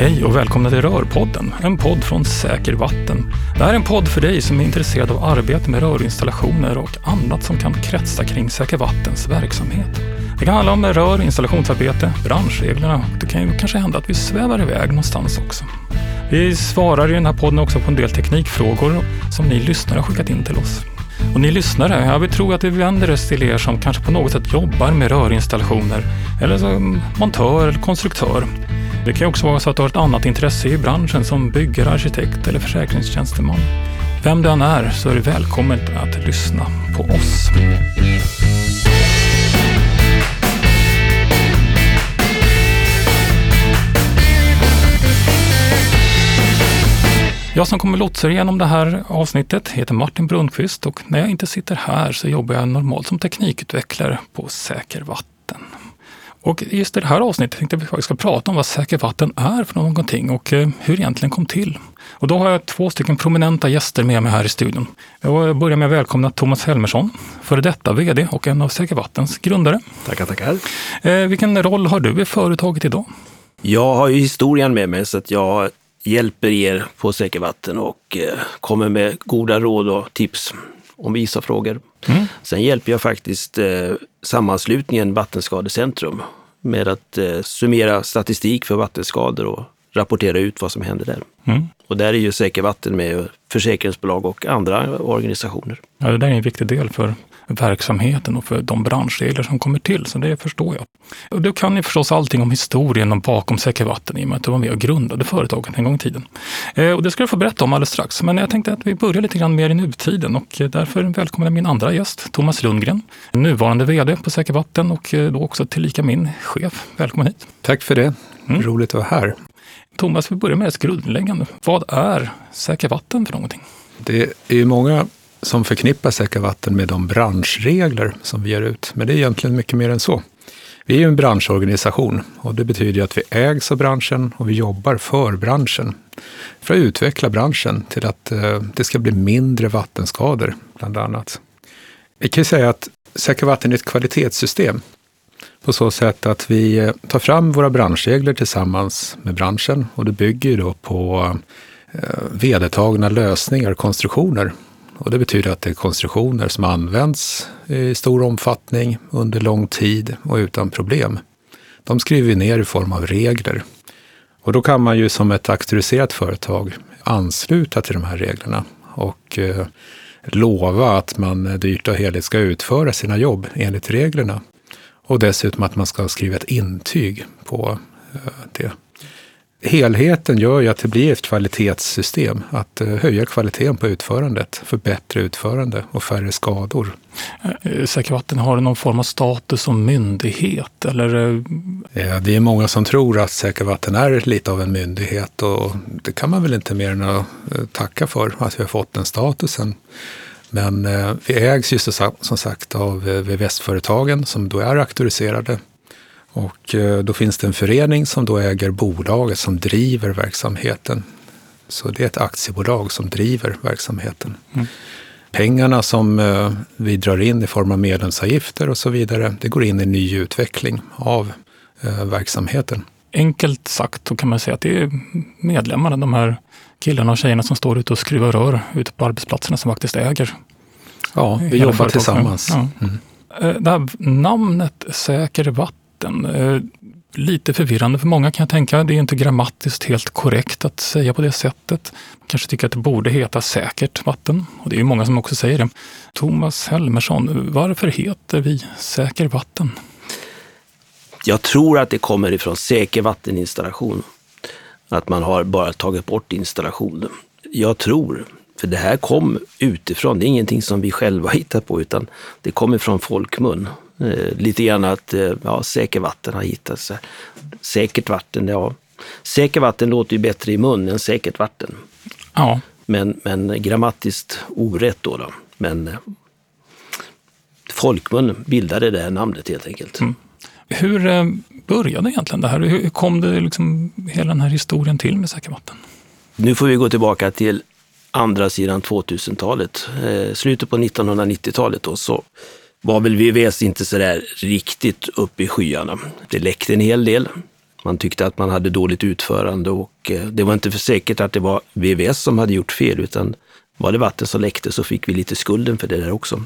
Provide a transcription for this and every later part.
Hej och välkomna till Rörpodden, en podd från Säker Vatten. Det här är en podd för dig som är intresserad av arbete med rörinstallationer och annat som kan kretsa kring Säker Vattens verksamhet. Det kan handla om rör, installationsarbete, branschreglerna och det kan ju kanske hända att vi svävar iväg någonstans också. Vi svarar i den här podden också på en del teknikfrågor som ni lyssnare har skickat in till oss. Och ni lyssnare, ja, vi tror att vi vänder oss till er som kanske på något sätt jobbar med rörinstallationer eller som montör eller konstruktör. Det kan också vara så att du har ett annat intresse i branschen som byggare, arkitekt eller försäkringstjänsteman. Vem du än är så är du välkommen att lyssna på oss. Jag som kommer lotsa igenom det här avsnittet heter Martin Brunqvist och när jag inte sitter här så jobbar jag normalt som teknikutvecklare på Säker Vatten. Och just i det här avsnittet tänkte jag att vi ska prata om vad Säker Vatten är för någonting och eh, hur det egentligen kom till. Och då har jag två stycken prominenta gäster med mig här i studion. Jag börjar med att välkomna Thomas Helmersson, före detta VD och en av Säker Vattens grundare. Tackar, tackar. Eh, vilken roll har du i företaget idag? Jag har ju historien med mig så att jag hjälper er på Säker Vatten och eh, kommer med goda råd och tips om vissa frågor. Mm. Sen hjälper jag faktiskt eh, sammanslutningen Vattenskadecentrum med att eh, summera statistik för vattenskador och rapportera ut vad som händer där. Mm. Och där är ju Säker Vatten med försäkringsbolag och andra organisationer. Ja, det där är en viktig del för verksamheten och för de branschregler som kommer till, så det förstår jag. Och du kan ju förstås allting om historien och bakom Säker Vatten i och med att du var med och grundade företaget en gång i tiden. Eh, och det ska du få berätta om alldeles strax, men jag tänkte att vi börjar lite grann mer i nutiden och därför välkomnar jag min andra gäst, Thomas Lundgren, nuvarande VD på Säker Vatten och eh, då också tillika min chef. Välkommen hit! Tack för det, mm. roligt att vara här. Thomas, vi börjar med det grundläggande. Vad är Säker Vatten för någonting? Det är många som förknippar Säkra Vatten med de branschregler som vi ger ut. Men det är egentligen mycket mer än så. Vi är ju en branschorganisation och det betyder att vi ägs av branschen och vi jobbar för branschen. För att utveckla branschen till att eh, det ska bli mindre vattenskador, bland annat. Vi kan ju säga att Säkra Vatten är ett kvalitetssystem på så sätt att vi eh, tar fram våra branschregler tillsammans med branschen och det bygger ju då på eh, vedertagna lösningar, och konstruktioner och det betyder att det är konstruktioner som används i stor omfattning under lång tid och utan problem. De skriver vi ner i form av regler. Och då kan man ju som ett auktoriserat företag ansluta till de här reglerna och eh, lova att man eh, dyrt och heligt ska utföra sina jobb enligt reglerna. Och dessutom att man ska skriva ett intyg på eh, det helheten gör ju att det blir ett kvalitetssystem. Att eh, höja kvaliteten på utförandet för bättre utförande och färre skador. Eh, Säker Vatten har någon form av status som myndighet? Eller? Ja, det är många som tror att Säker Vatten är lite av en myndighet och det kan man väl inte mer än att eh, tacka för att vi har fått den statusen. Men vi ägs ju som sagt av VVS-företagen som då är auktoriserade och eh, då finns det en förening som då äger bolaget som driver verksamheten. Så det är ett aktiebolag som driver verksamheten. Mm. Pengarna som eh, vi drar in i form av medlemsavgifter och så vidare, det går in i ny utveckling av eh, verksamheten. Enkelt sagt så kan man säga att det är medlemmarna, de här killarna och tjejerna som står ute och skruvar rör ute på arbetsplatserna som faktiskt äger. Ja, vi jobbar tillsammans. Ja. Mm. Det här namnet Säker vatten mitten. Eh, lite förvirrande för många kan jag tänka. Det är inte grammatiskt helt korrekt att säga på det sättet. Man kanske tycker att det borde heta säkert vatten. Och det är ju många som också säger det. Thomas Helmersson, varför heter vi Säker vatten? Jag tror att det kommer ifrån säker vatteninstallation. Att man har bara tagit bort installationen. Jag tror, för det här kom utifrån, det är ingenting som vi själva hittar på utan det kommer från folkmun. Eh, lite grann att eh, ja, säker vatten har hittats. Säkert vatten, ja. Säker vatten låter ju bättre i mun än säkert vatten. Ja. Men, men grammatiskt orätt då. då. Men eh, folkmun bildade det här namnet helt enkelt. Mm. Hur eh, började egentligen det här? Hur kom det liksom, hela den här historien till med säker vatten? Nu får vi gå tillbaka till andra sidan 2000-talet. Eh, slutet på 1990-talet då, så var väl VVS inte sådär riktigt uppe i skyarna. Det läckte en hel del. Man tyckte att man hade dåligt utförande och eh, det var inte för säkert att det var VVS som hade gjort fel, utan var det vatten som läckte så fick vi lite skulden för det där också.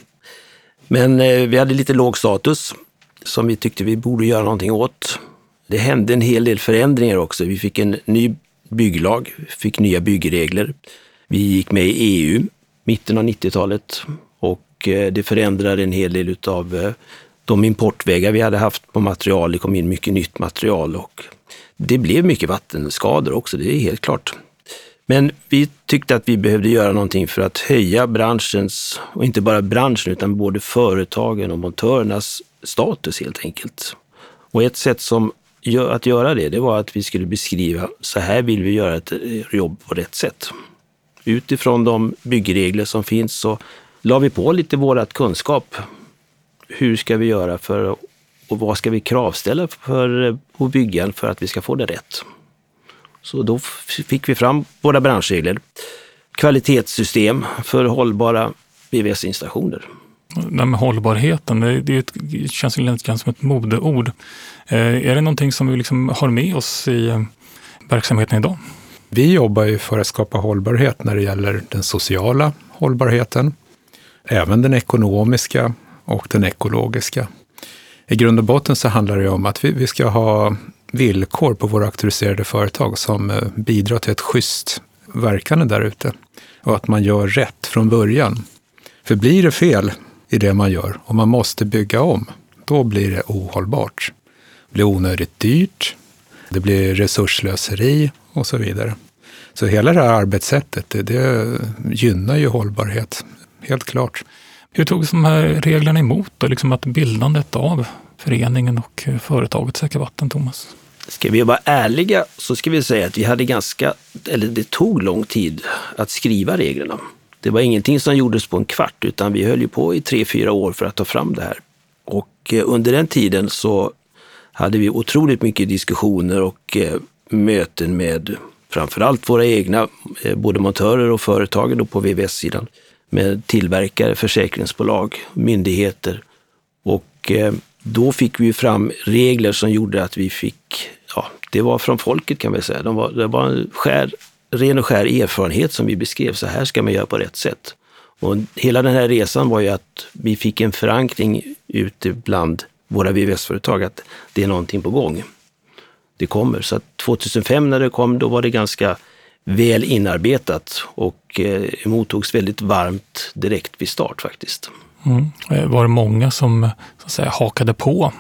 Men eh, vi hade lite låg status som vi tyckte vi borde göra någonting åt. Det hände en hel del förändringar också. Vi fick en ny bygglag, fick nya byggregler. Vi gick med i EU mitten av 90-talet och eh, det förändrade en hel del av eh, de importvägar vi hade haft på material. Det kom in mycket nytt material och det blev mycket vattenskador också, det är helt klart. Men vi tyckte att vi behövde göra någonting för att höja branschens, och inte bara branschen, utan både företagen och montörernas status helt enkelt. Och ett sätt som att göra det, det var att vi skulle beskriva, så här vill vi göra ett eh, jobb på rätt sätt. Utifrån de byggregler som finns så la vi på lite vårat kunskap hur ska vi göra för och vad ska vi kravställa för, på byggaren för att vi ska få det rätt? Så då fick vi fram våra branschregler. Kvalitetssystem för hållbara BVS-installationer. Det med hållbarheten, det, det, känns lite grann som ett modeord. Eh, är det någonting som vi liksom har med oss i eh, verksamheten idag? Vi jobbar ju för att skapa hållbarhet när det gäller den sociala hållbarheten, även den ekonomiska och den ekologiska. I grund och botten så handlar det om att vi, vi ska ha villkor på våra auktoriserade företag som eh, bidrar till ett schysst verkande där ute. Och att man gör rätt från början. För blir det fel i det man gör och man måste bygga om, då blir det ohållbart. Det blir onödigt dyrt, det blir resurslöseri och så vidare. Så hela det här arbetssättet, det, det gynnar ju hållbarhet, helt klart. Hur togs de här reglerna emot då, liksom att bildandet av föreningen och eh, företaget Säkra Vatten, Thomas? Ska vi vara ärliga så ska vi säga att vi hade ganska, eller det tog lång tid att skriva reglerna. Det var ingenting som gjordes på en kvart, utan vi höll ju på i tre, fyra år för att ta fram det här. Och eh, under den tiden så hade vi otroligt mycket diskussioner och eh, möten med framförallt våra egna, både montörer och företagen på VVS-sidan med tillverkare, försäkringsbolag, myndigheter. Och eh, då fick vi fram regler som gjorde att vi fick, ja, det var från folket kan man säga. De var, det var en skär, ren och skär erfarenhet som vi beskrev, så här ska man göra på rätt sätt. Och hela den här resan var ju att vi fick en förankring ute bland våra VVS-företag att det är någonting på gång. Det kommer. Så 2005 när det kom, då var det ganska väl inarbetat och eh, mottogs väldigt varmt direkt vid start faktiskt. Mm. Eh, var det många som så att säga, hakade på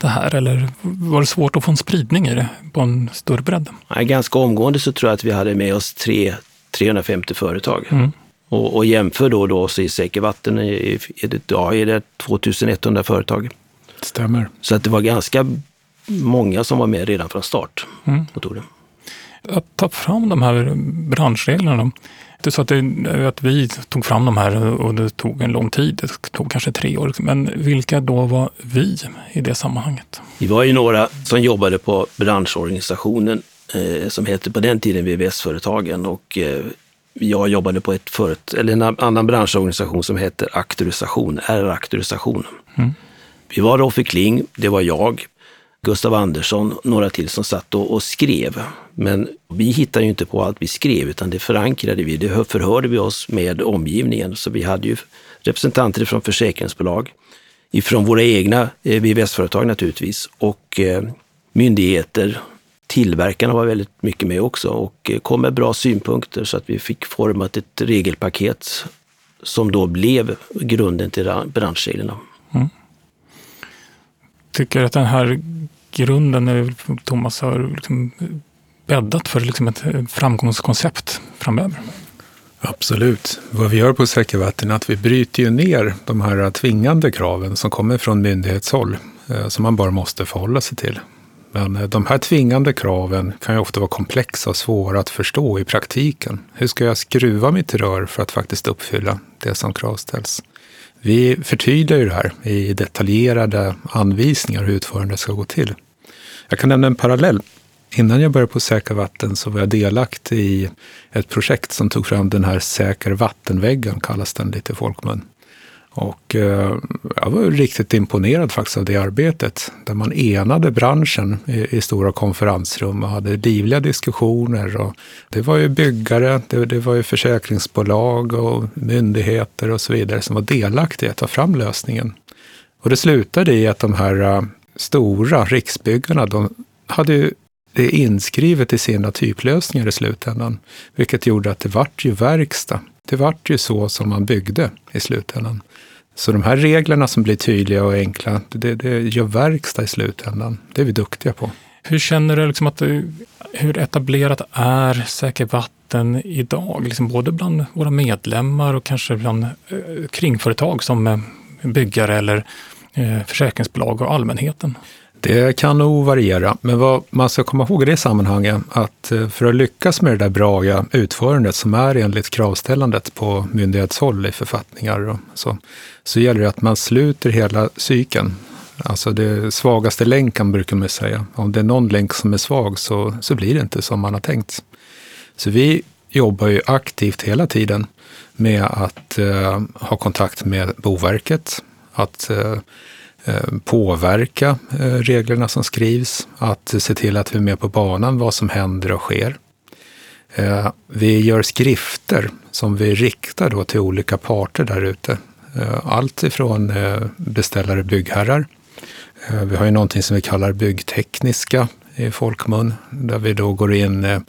det här eller var det svårt att få en spridning i det på en större bredd? Nej, ganska omgående så tror jag att vi hade med oss tre, 350 företag. Mm. Och, och jämför då, då så i Säker Vatten är det, ja, är det 2100 företag. Stämmer. Så att det var ganska många som var med redan från start mm. och tog det att ta fram de här branschreglerna. Det är så att, det, att vi tog fram de här och det tog en lång tid. Det tog kanske tre år. Men vilka då var vi i det sammanhanget? Vi var ju några som jobbade på branschorganisationen eh, som hette på den tiden VVS-företagen och eh, jag jobbade på ett föret eller en annan branschorganisation som heter Auktorisation, R-auktorisation. Mm. Vi var Roffe Kling, det var jag, Gustav Andersson och några till som satt och, och, skrev. Men vi hittade ju inte på allt vi skrev, utan det förankrade vi. Det förhörde vi oss med omgivningen. Så vi hade ju representanter från försäkringsbolag, ifrån våra egna eh, VVS-företag naturligtvis och eh, myndigheter. Tillverkarna var väldigt mycket med också och eh, kom med bra synpunkter så att vi fick format ett regelpaket som då blev grunden till branschreglerna. Mm. Tycker att den här grunden, Thomas har liksom bäddat för liksom ett framgångskoncept framöver. Absolut. Vad vi gör på Säker Vatten är att vi bryter ju ner de här tvingande kraven som kommer från myndighetshåll, eh, som man bara måste förhålla sig till. Men eh, de här tvingande kraven kan ju ofta vara komplexa och svåra att förstå i praktiken. Hur ska jag skruva mitt rör för att faktiskt uppfylla det som kravställs? Vi förtydligar ju det här i detaljerade anvisningar hur utförandet ska gå till. Jag kan nämna en parallell. Innan jag började på Säkra vatten så var jag delaktig i ett projekt som tog fram den här Säker vattenväggen, kallas den lite i folkmun. Och eh, jag var riktigt imponerad faktiskt av det arbetet, där man enade branschen i, i stora konferensrum och hade livliga diskussioner. Och det var ju byggare, det, det, var ju försäkringsbolag och myndigheter och så vidare som var delaktiga i att ta fram lösningen. Och det slutade i att de här eh, stora riksbyggarna, de hade ju det inskrivet i sina typlösningar i slutändan, vilket gjorde att det vart ju verkstad. Det vart ju så som man byggde i slutändan. Så de här reglerna som blir tydliga och enkla, det, det gör verkstad i slutändan. Det är vi duktiga på. Hur känner du liksom att du, hur etablerat är Säker Vatten idag? Liksom både bland våra medlemmar och kanske bland eh, kringföretag som eh, byggare eller Eh, försäkringsbolag och allmänheten? Det kan nog variera, men vad man ska komma ihåg i det sammanhanget att eh, för att lyckas med det där bra utförandet som är enligt kravställandet på myndighetshåll i författningar och så, så gäller det att man sluter hela cykeln. Alltså det svagaste länken brukar man säga. Om det är någon länk som är svag så, så blir det inte som man har tänkt. Så vi jobbar ju aktivt hela tiden med att eh, ha kontakt med Boverket, att eh, eh, påverka eh, reglerna som skrivs, att se till att vi är med på banan vad som händer och sker. Vi gör skrifter som vi riktar då till olika parter där ute. Allt ifrån beställare byggherrar. Vi har ju någonting som vi kallar byggtekniska i folkmun, där vi då går in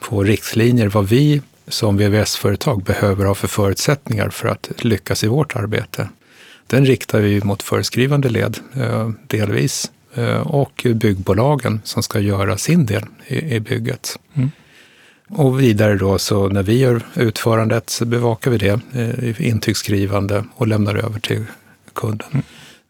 på riktlinjer vad vi som VVS-företag behöver ha för förutsättningar för att lyckas i vårt arbete. Den riktar vi mot föreskrivande led eh, delvis eh, och byggbolagen som ska göra sin del i, bygget. Mm. Och vidare då, så när vi gör utförandet så bevakar vi det eh, i intygsskrivande och lämnar över till kunden. Mm.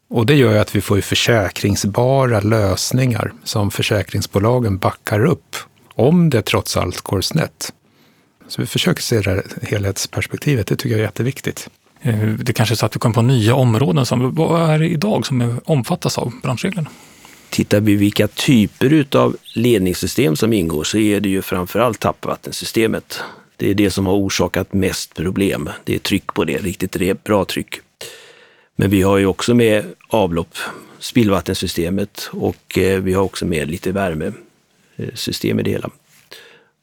Och det gör ju att vi får försäkringsbara lösningar som försäkringsbolagen backar upp om det trots allt går snett. Så vi försöker se det här helhetsperspektivet, det tycker jag är jätteviktigt. Eh, det kanske är så att vi kommer på nya områden. Som, vad är det idag som omfattas av branschreglerna? Tittar vi vilka typer av ledningssystem som ingår så är det ju framförallt tappvattensystemet. Det är det som har orsakat mest problem. Det är tryck på det, riktigt bra tryck. Men vi har ju också med avlopp, spillvattensystemet och eh, vi har också med lite värmesystem i det hela.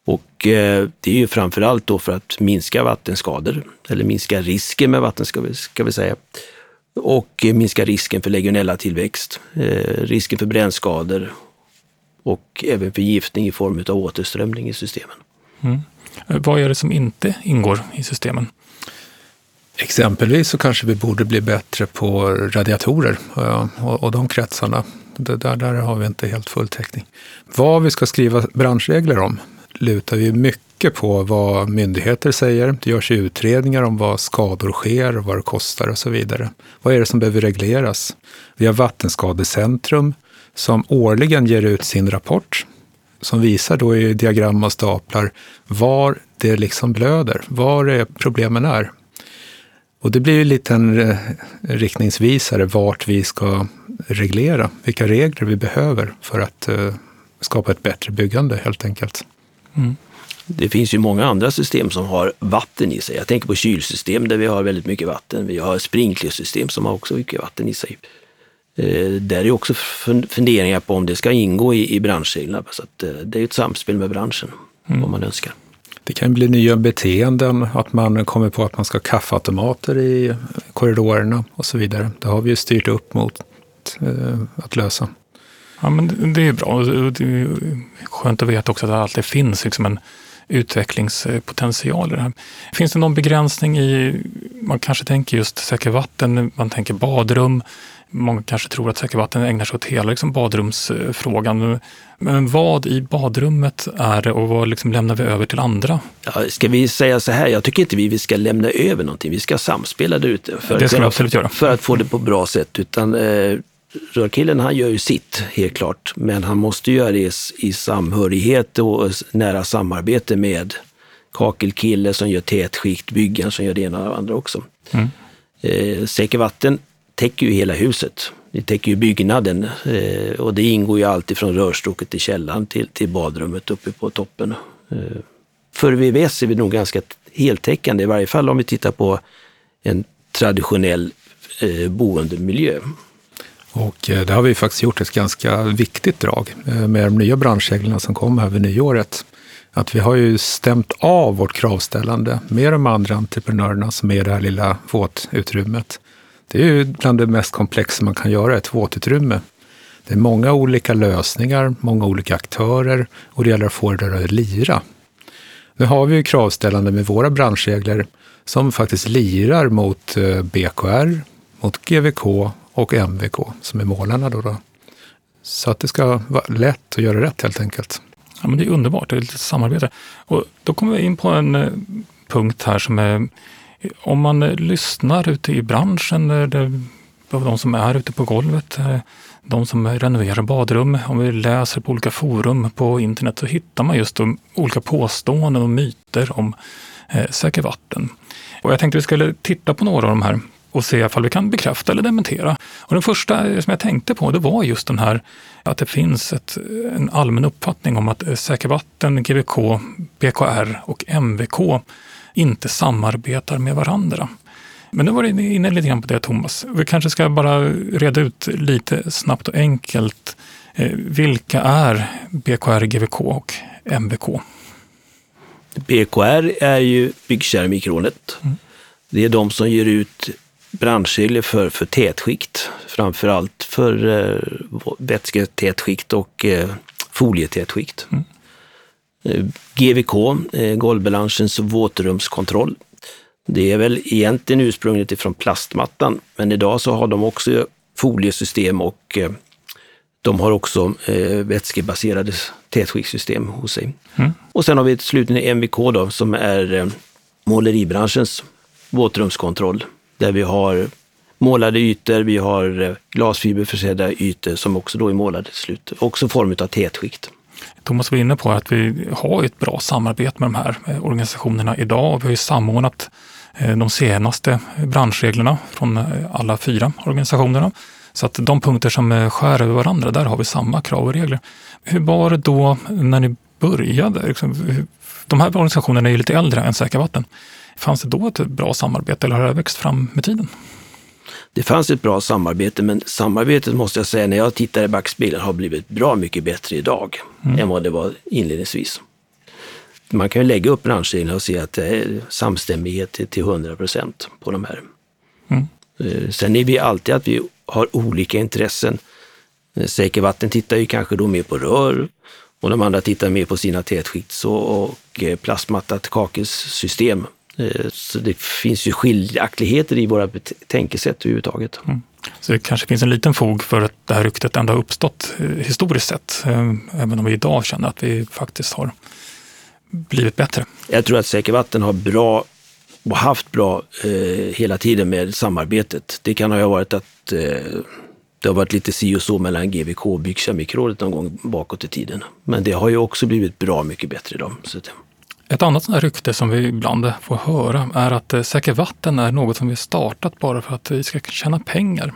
Och eh, det är ju framförallt då för att minska vattenskador, eller minska risken med vattenskador ska vi säga. Och minska risken för legionellatillväxt, eh, risken för brännskador och även förgiftning i form av återströmning i systemen. Mm. Vad är det som inte ingår i systemen? Exempelvis så kanske vi borde bli bättre på radiatorer och, och de kretsarna. Det där, där har vi inte helt full täckning. Vad vi ska skriva branschregler om, lutar vi mycket på vad myndigheter säger. Det görs utredningar om vad skador sker och vad det kostar och så vidare. Vad är det som behöver regleras? Vi har Vattenskadecentrum som årligen ger ut sin rapport som visar då i diagram och staplar var det liksom blöder, var är problemen är. Och det blir ju lite en eh, riktningsvisare vart vi ska reglera, vilka regler vi behöver för att eh, skapa ett bättre byggande helt enkelt. Mm. Det finns ju många andra system som har vatten i sig. Jag tänker på kylsystem där vi har väldigt mycket vatten. Vi har sprinklersystem som har också mycket vatten i sig. Eh, där är också funderingar på om det ska ingå i, i branschreglerna. Så att, eh, det är ett samspel med branschen, mm. vad man önskar. Det kan bli nya beteenden, att man kommer på att man ska ha kaffeautomater i korridorerna och så vidare. Det har vi ju styrt upp mot eh, att lösa. Ja, men det är bra. Det är skönt att veta också att det alltid finns liksom en utvecklingspotential i det här. Finns det någon begränsning i, man kanske tänker just säker vatten, man tänker badrum. Många kanske tror att säker vatten ägnar sig åt hela liksom badrumsfrågan. Men vad i badrummet är det och vad liksom lämnar vi över till andra? Ja, ska vi säga så här, jag tycker inte vi ska lämna över någonting. Vi ska samspela där ute för, det ska vi absolut göra. för att få det på bra sätt. Utan, eh, rörkillen han gör ju sitt, helt klart. Men han måste göra det i samhörighet och nära samarbete med kakelkille som gör tätskikt, byggaren som gör det ena och det andra också. Mm. Eh, Säker vatten täcker ju hela huset. Det täcker ju byggnaden eh, och det ingår ju alltid från rörstråket till källan till, till badrummet uppe på toppen. Eh, för VVS är vi nog ganska heltäckande, i varje fall om vi tittar på en traditionell eh, boendemiljö. Och eh, det har vi faktiskt gjort ett ganska viktigt drag eh, med de nya branschreglerna som kom här vid nyåret. Att vi har ju stämt av vårt kravställande med de andra entreprenörerna som är i det här lilla våtutrymmet. Det är ju bland det mest komplexa man kan göra, ett våtutrymme. Det är många olika lösningar, många olika aktörer och det gäller att få det där att lira. Nu har vi ju kravställande med våra branschregler som faktiskt lirar mot eh, BKR, mot GVK och MVK som är målarna. Då, då. Så att det ska vara lätt att göra rätt helt enkelt. Ja, men det är underbart, det är lite samarbete. Och då kommer vi in på en eh, punkt här som är om man eh, lyssnar ute i branschen, eh, det, de som är ute på golvet, de som renoverar badrum, om vi läser på olika forum på internet så hittar man just de olika påståenden och myter om eh, säker vatten. Och jag tänkte att vi skulle titta på några av de här och se ifall vi kan bekräfta eller dementera. Och den första som jag tänkte på det var just den här att det finns ett, en allmän uppfattning om att eh, Säker vatten, GVK, BKR och MVK inte samarbetar med varandra. Men nu var du inne lite grann på det Thomas. Vi kanske ska bara reda ut lite snabbt och enkelt. Eh, vilka är BKR, GVK och MVK? BKR är ju Byggkeramikrådet. Mm. Det är de som ger ut branschregler för, för tätskikt, framför allt för eh, vätsketätskikt och eh, folietätskikt. Mm. Eh, GVK, eh, golvbranschens våtrumskontroll. Det är väl egentligen ursprunget ifrån plastmattan, men idag så har de också foliesystem och eh, de har också eh, vätskebaserade tätskiktssystem hos sig. Mm. Och sen har vi slutligen MVK då, som är eh, måleribranschens våtrumskontroll, där vi har målade ytor, vi har eh, glasfiberförsedda ytor som också då är målade till slut. Också form av tätskikt. Thomas var inne på att vi har ett bra samarbete med de här eh, organisationerna idag. Vi har ju samordnat eh, de senaste branschreglerna från alla fyra organisationerna. Så att de punkter som skär över varandra, där har vi samma krav och regler. Hur var det då när ni började? Liksom, de här organisationerna är ju lite äldre än Säkra Vatten. Fanns det då ett bra samarbete eller har det växt fram med tiden? Det fanns ett bra samarbete, men samarbetet måste jag säga, när jag tittar i backspegeln, har blivit bra mycket bättre idag mm. än vad det var inledningsvis man kan ju lägga upp branschreglerna och se att det är samstämmighet till 100 procent på de här. Mm. Eh, sen är vi alltid att vi har olika intressen. Eh, Säker vatten tittar ju kanske då mer på rör och de andra tittar mer på sina tätskikt och eh, plastmattat kakelsystem. Så det finns ju skiljaktigheter i våra tänkesätt överhuvudtaget. Mm. Så det kanske finns en liten fog för att det här ryktet ändå har uppstått historiskt sett, även om vi idag känner att vi faktiskt har blivit bättre? Jag tror att Säker Vatten har bra och haft bra eh, hela tiden med samarbetet. Det kan ha varit att eh, det har varit lite si och så mellan GVK och Byggkemikrådet någon gång bakåt i tiden. Men det har ju också blivit bra mycket bättre idag. Så. Ett annat sånt rykte som vi ibland får höra är att eh, Säker Vatten är något som vi startat bara för att vi ska tjäna pengar.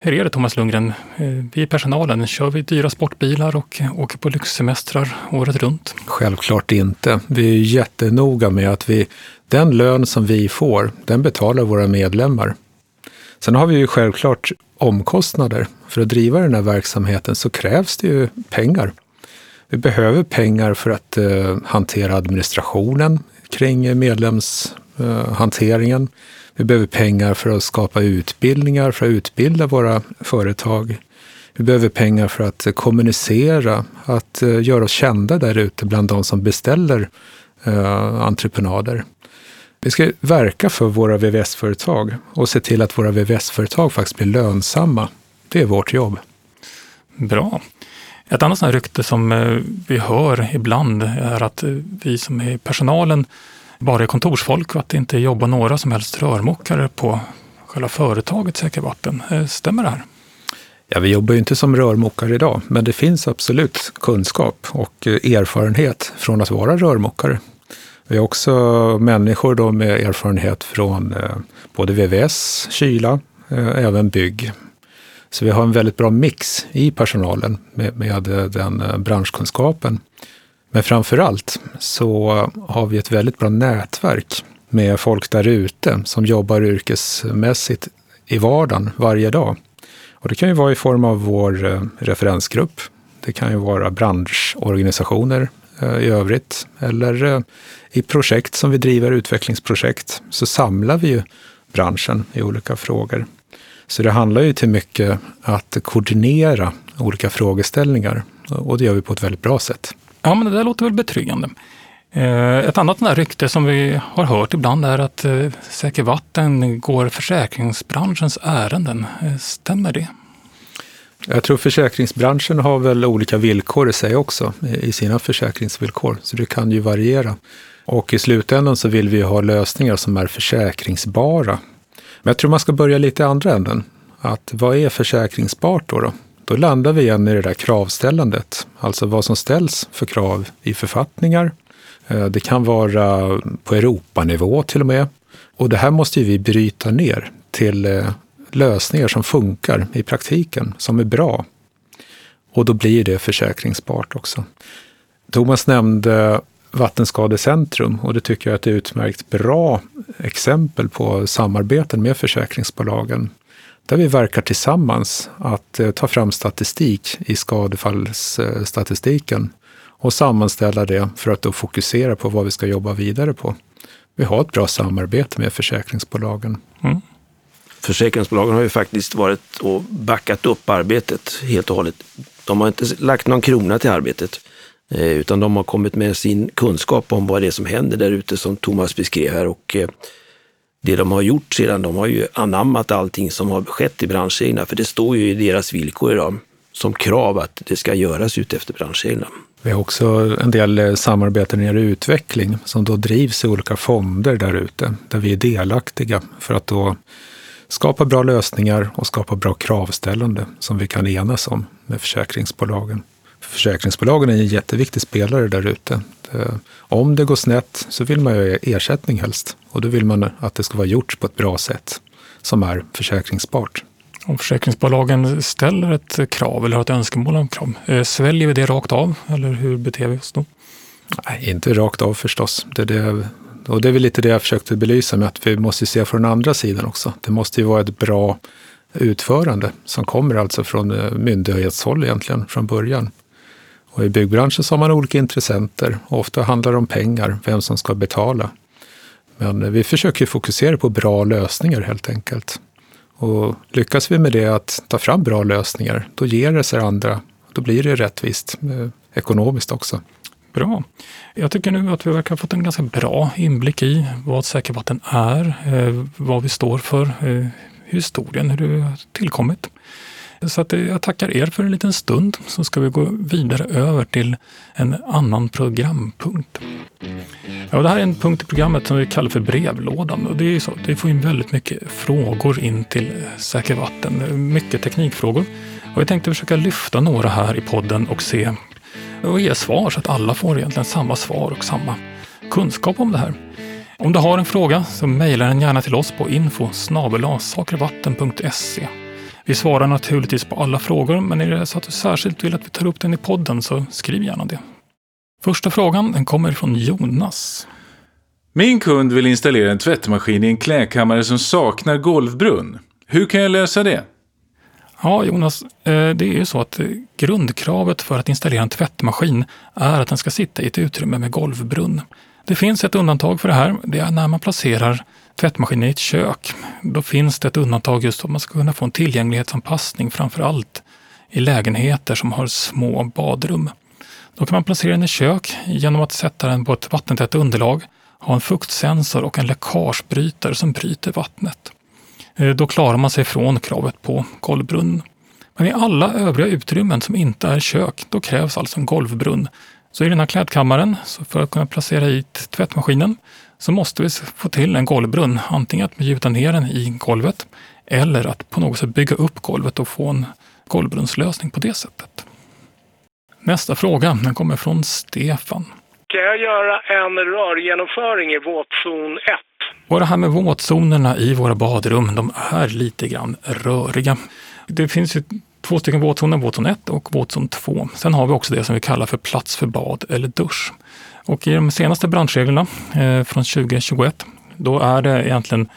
Hur är det Thomas Lundgren? Eh, vi i personalen, kör vi dyra sportbilar och åker på lyxsemestrar året runt? Självklart inte. Vi är jättenoga med att vi, den lön som vi får, den betalar våra medlemmar. Sen har vi ju självklart omkostnader. För att driva den här verksamheten så krävs det ju pengar. Vi behöver pengar för att eh, hantera administrationen kring medlemshanteringen. Eh, vi behöver pengar för att skapa utbildningar, för att utbilda våra företag. Vi behöver pengar för att kommunicera, att eh, göra oss kända där ute bland de som beställer eh, entreprenader. Vi ska verka för våra VVS-företag och se till att våra VVS-företag faktiskt blir lönsamma. Det är vårt jobb. Bra. Ett annat sånt rykte som eh, vi hör ibland är att eh, vi som är personalen bara är kontorsfolk och att det inte jobbar några som helst rörmokare på själva företaget Säker Vatten. Eh, stämmer det här? Ja, vi jobbar ju inte som rörmokare idag, men det finns absolut kunskap och erfarenhet från att vara rörmokare. Vi har också människor då med erfarenhet från både VVS, kyla, även bygg. Så vi har en väldigt bra mix i personalen med, med den eh, branschkunskapen. Men framför allt så har vi ett väldigt bra nätverk med folk där ute som jobbar yrkesmässigt i vardagen varje dag. Och det kan ju vara i form av vår eh, referensgrupp. Det kan ju vara branschorganisationer eh, i övrigt eller i projekt som vi driver, utvecklingsprojekt, så samlar vi ju branschen i olika frågor. Så det handlar ju till mycket att koordinera olika frågeställningar och det gör vi på ett väldigt bra sätt. Ja, men det där låter väl betryggande. Eh, ett annat sånt rykte som vi har hört ibland är att eh, Säker Vatten går försäkringsbranschens ärenden. Eh, stämmer det? Jag tror försäkringsbranschen har väl olika villkor i sig också, i sina försäkringsvillkor, så det kan ju variera. Och i slutändan så vill vi ha lösningar som är försäkringsbara. Men jag tror man ska börja lite i andra änden. Att vad är försäkringsbart då? Då, då landar vi igen i det där kravställandet, alltså vad som ställs för krav i författningar, eh, det kan vara på Europanivå till och med. Och det här måste vi bryta ner till eh, lösningar som funkar i praktiken, som är bra. Och då blir det försäkringsbart också. Thomas nämnde Vattenskadecentrum och det tycker jag är ett utmärkt bra exempel på samarbeten med försäkringsbolagen. Där vi verkar tillsammans att eh, ta fram statistik i skadefallsstatistiken och sammanställa det för att då fokusera på vad vi ska jobba vidare på. Vi har ett bra samarbete med försäkringsbolagen. Mm. Försäkringsbolagen har ju faktiskt varit och backat upp arbetet helt och hållet. De har inte lagt någon krona till arbetet, Eh, utan de har kommit med sin kunskap om vad det är som händer där ute som Thomas beskrev här. Och eh, det de har gjort sedan, de har ju anammat allting som har skett i branschreglerna, för det står ju i deras villkor idag som krav att det ska göras utefter branschreglerna. Vi har också en del eh, samarbeten när det gäller utveckling som då drivs i olika fonder där ute, där vi är delaktiga för att då skapa bra lösningar och skapa bra kravställande som vi kan enas om med försäkringsbolagen. Försäkringsbolagen är en jätteviktig spelare där ute. Om det går snett så vill man ju ersättning helst och då vill man att det ska vara gjort på ett bra sätt som är försäkringsbart. Om försäkringsbolagen ställer ett krav eller har ett önskemål om krav, eh, sväljer vi det rakt av eller hur beter vi oss då? Nej, inte rakt av förstås. Det, det, och det är väl lite det jag försökte belysa med att vi måste se från andra sidan också. Det måste ju vara ett bra utförande som kommer alltså från eh, myndighetshåll egentligen från början. Och i byggbranschen så har man olika intressenter. Ofta handlar det om pengar, vem som ska betala. Men vi försöker fokusera på bra lösningar helt enkelt. Och lyckas vi med det, att ta fram bra lösningar, då ger det sig andra. Då blir det rättvist eh, ekonomiskt också. Bra. Jag tycker nu att vi verkar ha fått en ganska bra inblick i vad säkervatten är, eh, vad vi står för, eh, historien, hur det har tillkommit. Så att jag tackar er för en liten stund så ska vi gå vidare över till en annan programpunkt. Ja, det här är en punkt i programmet som vi kallar för brevlådan. Och det är så, vi får in väldigt mycket frågor in till Säker Vatten. Mycket teknikfrågor. Och jag tänkte försöka lyfta några här i podden och se och ge svar så att alla får egentligen samma svar och samma kunskap om det här. Om du har en fråga så mejla den gärna till oss på info sakervatten.se. Vi svarar naturligtvis på alla frågor, men är det så att du särskilt vill att vi tar upp den i podden så skriv gärna det. Första frågan den kommer från Jonas. Min kund vill installera en tvättmaskin i en klädkammare som saknar golvbrunn. Hur kan jag lösa det? Ja, Jonas, eh, det är ju så att eh, grundkravet för att installera en tvättmaskin är att den ska sitta i ett utrymme med golvbrunn. Det finns ett undantag för det här. Det är när man placerar tvättmaskinen i ett kök. Då finns det ett undantag just om att man ska kunna få en tillgänglighetsanpassning, framför allt i lägenheter som har små badrum. Då kan man placera den i kök genom att sätta den på ett vattentätt underlag, ha en fuktsensor och en läckagebrytare som bryter vattnet. Eh, då klarar man sig från kravet på golvbrunn. Men i alla övriga utrymmen som inte är kök, då krävs alltså en golvbrunn. Så i den här klädkammaren, så för att kunna placera i tvättmaskinen, så måste vi få till en golvbrunn. Antingen att gjuta ner den i golvet eller att på något sätt bygga upp golvet och få en golvbrunnslösning på det sättet. Nästa fråga den kommer från Stefan. Kan jag göra en rörgenomföring i våtzon 1? Och det här med våtzonerna i våra badrum, de är lite grann röriga. Det finns ju två stycken våtzoner, våtzon 1 och våtzon 2. Sen har vi också det som vi kallar för plats för bad eller dusch. Och i de senaste branschreglerna eh, från 2021, då är det egentligen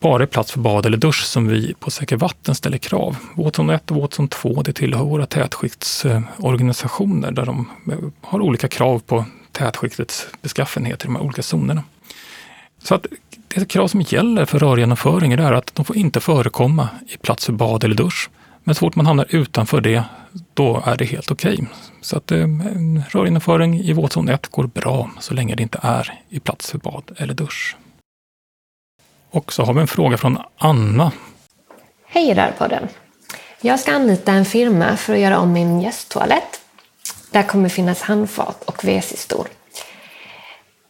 bara plats för bad eller dusch som vi på Säker Vatten ställer krav. Våtzon 1 och Våtzon 2 det tillhör våra tätskiktsorganisationer där de eh, har olika krav på tätskiktets beskaffenhet i de här olika zonerna. Så att det krav som gäller för rörgenomföring är att de får inte förekomma i plats för bad eller dusch. Men så fort man hamnar utanför det, då är det helt okej. Okay. Så att eh, i våtzon 1 går bra så länge det inte är i plats för bad eller dusch. Och så har vi en fråga från Anna. Hej Rörpodden! Jag ska anlita en firma för att göra om min gästtoalett. Där kommer finnas handfat och WC-stol.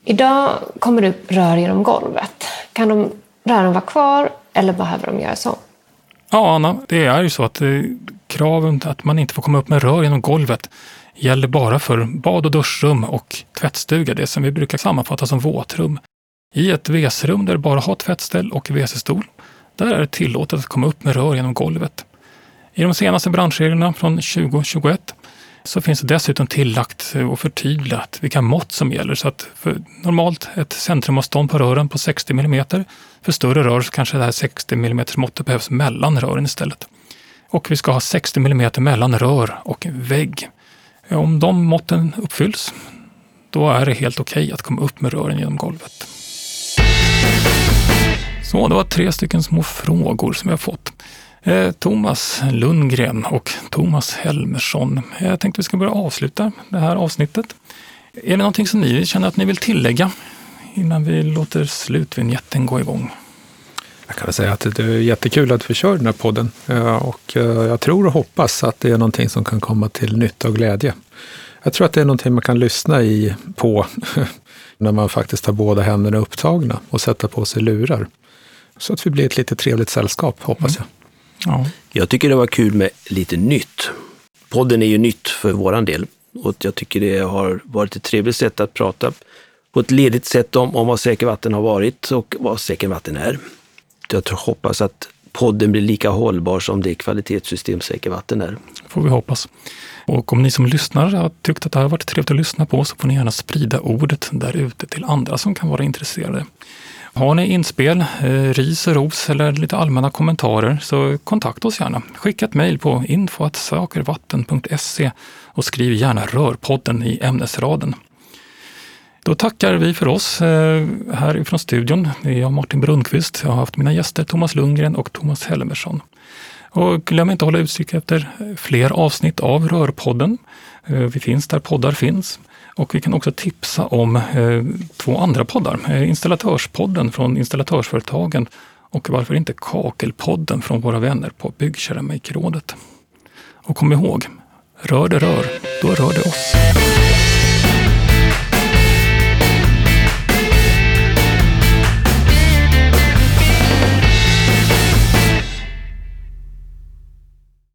Idag kommer det upp rör genom golvet. Kan de rören vara kvar eller behöver de göras om? Ja, Anna, det är ju så att eh, kraven att man inte får komma upp med rör genom golvet gäller bara för bad och duschrum och tvättstuga, det som vi brukar sammanfatta som våtrum. I ett WC-rum där det bara har tvättställ och WC-stol, där är det tillåtet att komma upp med rör genom golvet. I de senaste branschreglerna från 2021 så finns det dessutom tillagt och förtydligat vilka mått som gäller. Så att för normalt ett centrumavstånd på rören på 60 mm. För större rör så kanske det här 60 mm måttet behövs mellan rören istället. Och vi ska ha 60 mm mellan rör och vägg. Om de måtten uppfylls, då är det helt okej okay att komma upp med rören genom golvet. Så, det var tre stycken små frågor som jag fått. Eh, Thomas Lundgren och Thomas Helmersson. Jag tänkte vi ska börja avsluta det här avsnittet. Är det någonting som ni känner att ni vill tillägga innan vi låter slutvinjetten gå igång? Jag kan säga att det är jättekul att vi kör den här podden eh, och eh, jag tror och hoppas att det är någonting som kan komma till nytta och glädje. Jag tror att det är någonting man kan lyssna i på när man faktiskt har båda händerna upptagna och sätta på sig lurar. Så att vi blir ett lite trevligt sällskap, hoppas jag. Ja. Jag tycker det var kul med lite nytt. Podden är ju nytt för våran del och jag tycker det har varit ett trevligt sätt att prata på ett ledigt sätt om, om vad Säker Vatten har varit och vad Säker Vatten är. Jag tror, hoppas att podden blir lika hållbar som det kvalitetssystem Säker Vatten är. får vi hoppas. Och om ni som lyssnar har tyckt att det har varit trevligt att lyssna på så får ni gärna sprida ordet där ute till andra som kan vara intresserade. Har ni inspel, eh, ris och ros eller lite allmänna kommentarer så kontakta oss gärna. Skicka ett mejl på info.sakervatten.se och skriv gärna Rörpodden i ämnesraden. Då tackar vi för oss eh, härifrån studion. Det är jag Martin Brunnqvist. Jag har haft mina gäster Thomas Lundgren och Thomas Helmersson. Och glöm inte att hålla utkik efter fler avsnitt av Rörpodden. Eh, vi finns där poddar finns. Och vi kan också tipsa om eh, två andra poddar. Eh, Installatörspodden från Installatörsföretagen och varför inte Kakelpodden från våra vänner på Byggkeramikrådet. Och kom ihåg, rör det rör, då rör det oss.